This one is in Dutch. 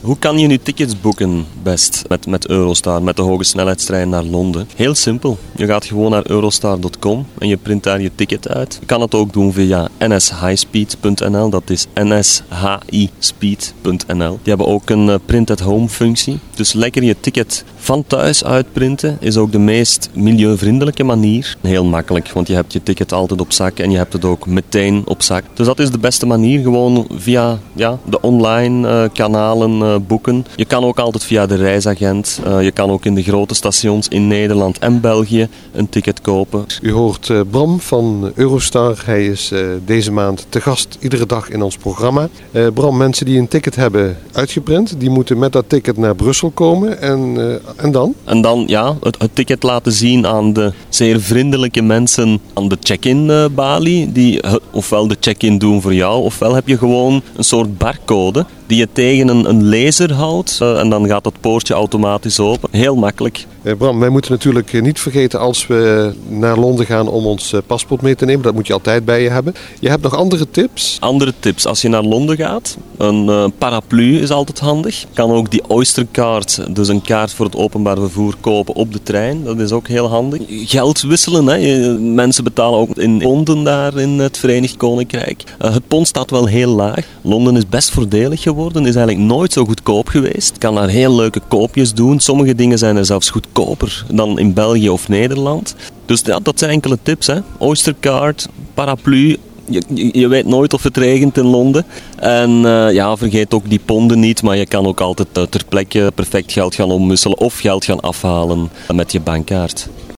Hoe kan je nu tickets boeken best met, met Eurostar, met de hoge snelheidstrein naar Londen? Heel simpel. Je gaat gewoon naar eurostar.com en je print daar je ticket uit. Je kan het ook doen via nshighspeed.nl, dat is nshispeed.nl. Die hebben ook een eh, print-at-home functie. Dus lekker je ticket van thuis uitprinten is ook de meest milieuvriendelijke manier. Heel makkelijk, want je hebt je ticket altijd op zak en je hebt het ook meteen op zak. Dus dat is de beste manier, gewoon via ja, de online uh, kanalen uh, boeken. Je kan ook altijd via de reisagent. Uh, je kan ook in de grote stations in Nederland en België een ticket kopen. U hoort Bram van Eurostar. Hij is deze maand te gast iedere dag in ons programma. Bram, mensen die een ticket hebben uitgeprint, die moeten met dat ticket naar Brussel komen en en dan? En dan ja, het, het, ticket laten zien aan de zeer vriendelijke mensen aan de check-in balie. Die ofwel de check-in doen voor jou, ofwel heb je gewoon een soort barcode die je tegen een, een laser. Uh, en dan gaat dat poortje automatisch open. Heel makkelijk. Eh, Bram, wij moeten natuurlijk eh, niet vergeten als we naar Londen gaan om ons eh, paspoort mee te nemen. Dat moet je altijd bij je hebben. Je hebt nog andere tips? Andere tips. Als je naar Londen gaat, een paraplu is altijd handig. Je kan ook die Oysterkaart, dus een kaart voor het openbaar vervoer, kopen op de trein. Dat is ook heel handig. Geld wisselen. Hè. Mensen betalen ook in ponden daar in het Verenigd Koninkrijk. Het pond staat wel heel laag. Londen is best voordelig geworden. Is eigenlijk nooit zo goedkoop geweest. Je kan daar heel leuke koopjes doen. Sommige dingen zijn er zelfs goedkoop goedkoper dan in België of Nederland. Dus ja, dat zijn enkele tips. Hè. Oystercard, paraplu. Je, je, weet nooit of het regent in Londen. En uh, ja, vergeet ook die ponden niet, maar je kan ook altijd uh, ter plekke perfect geld gaan omwisselen of geld gaan afhalen met je bankkaart.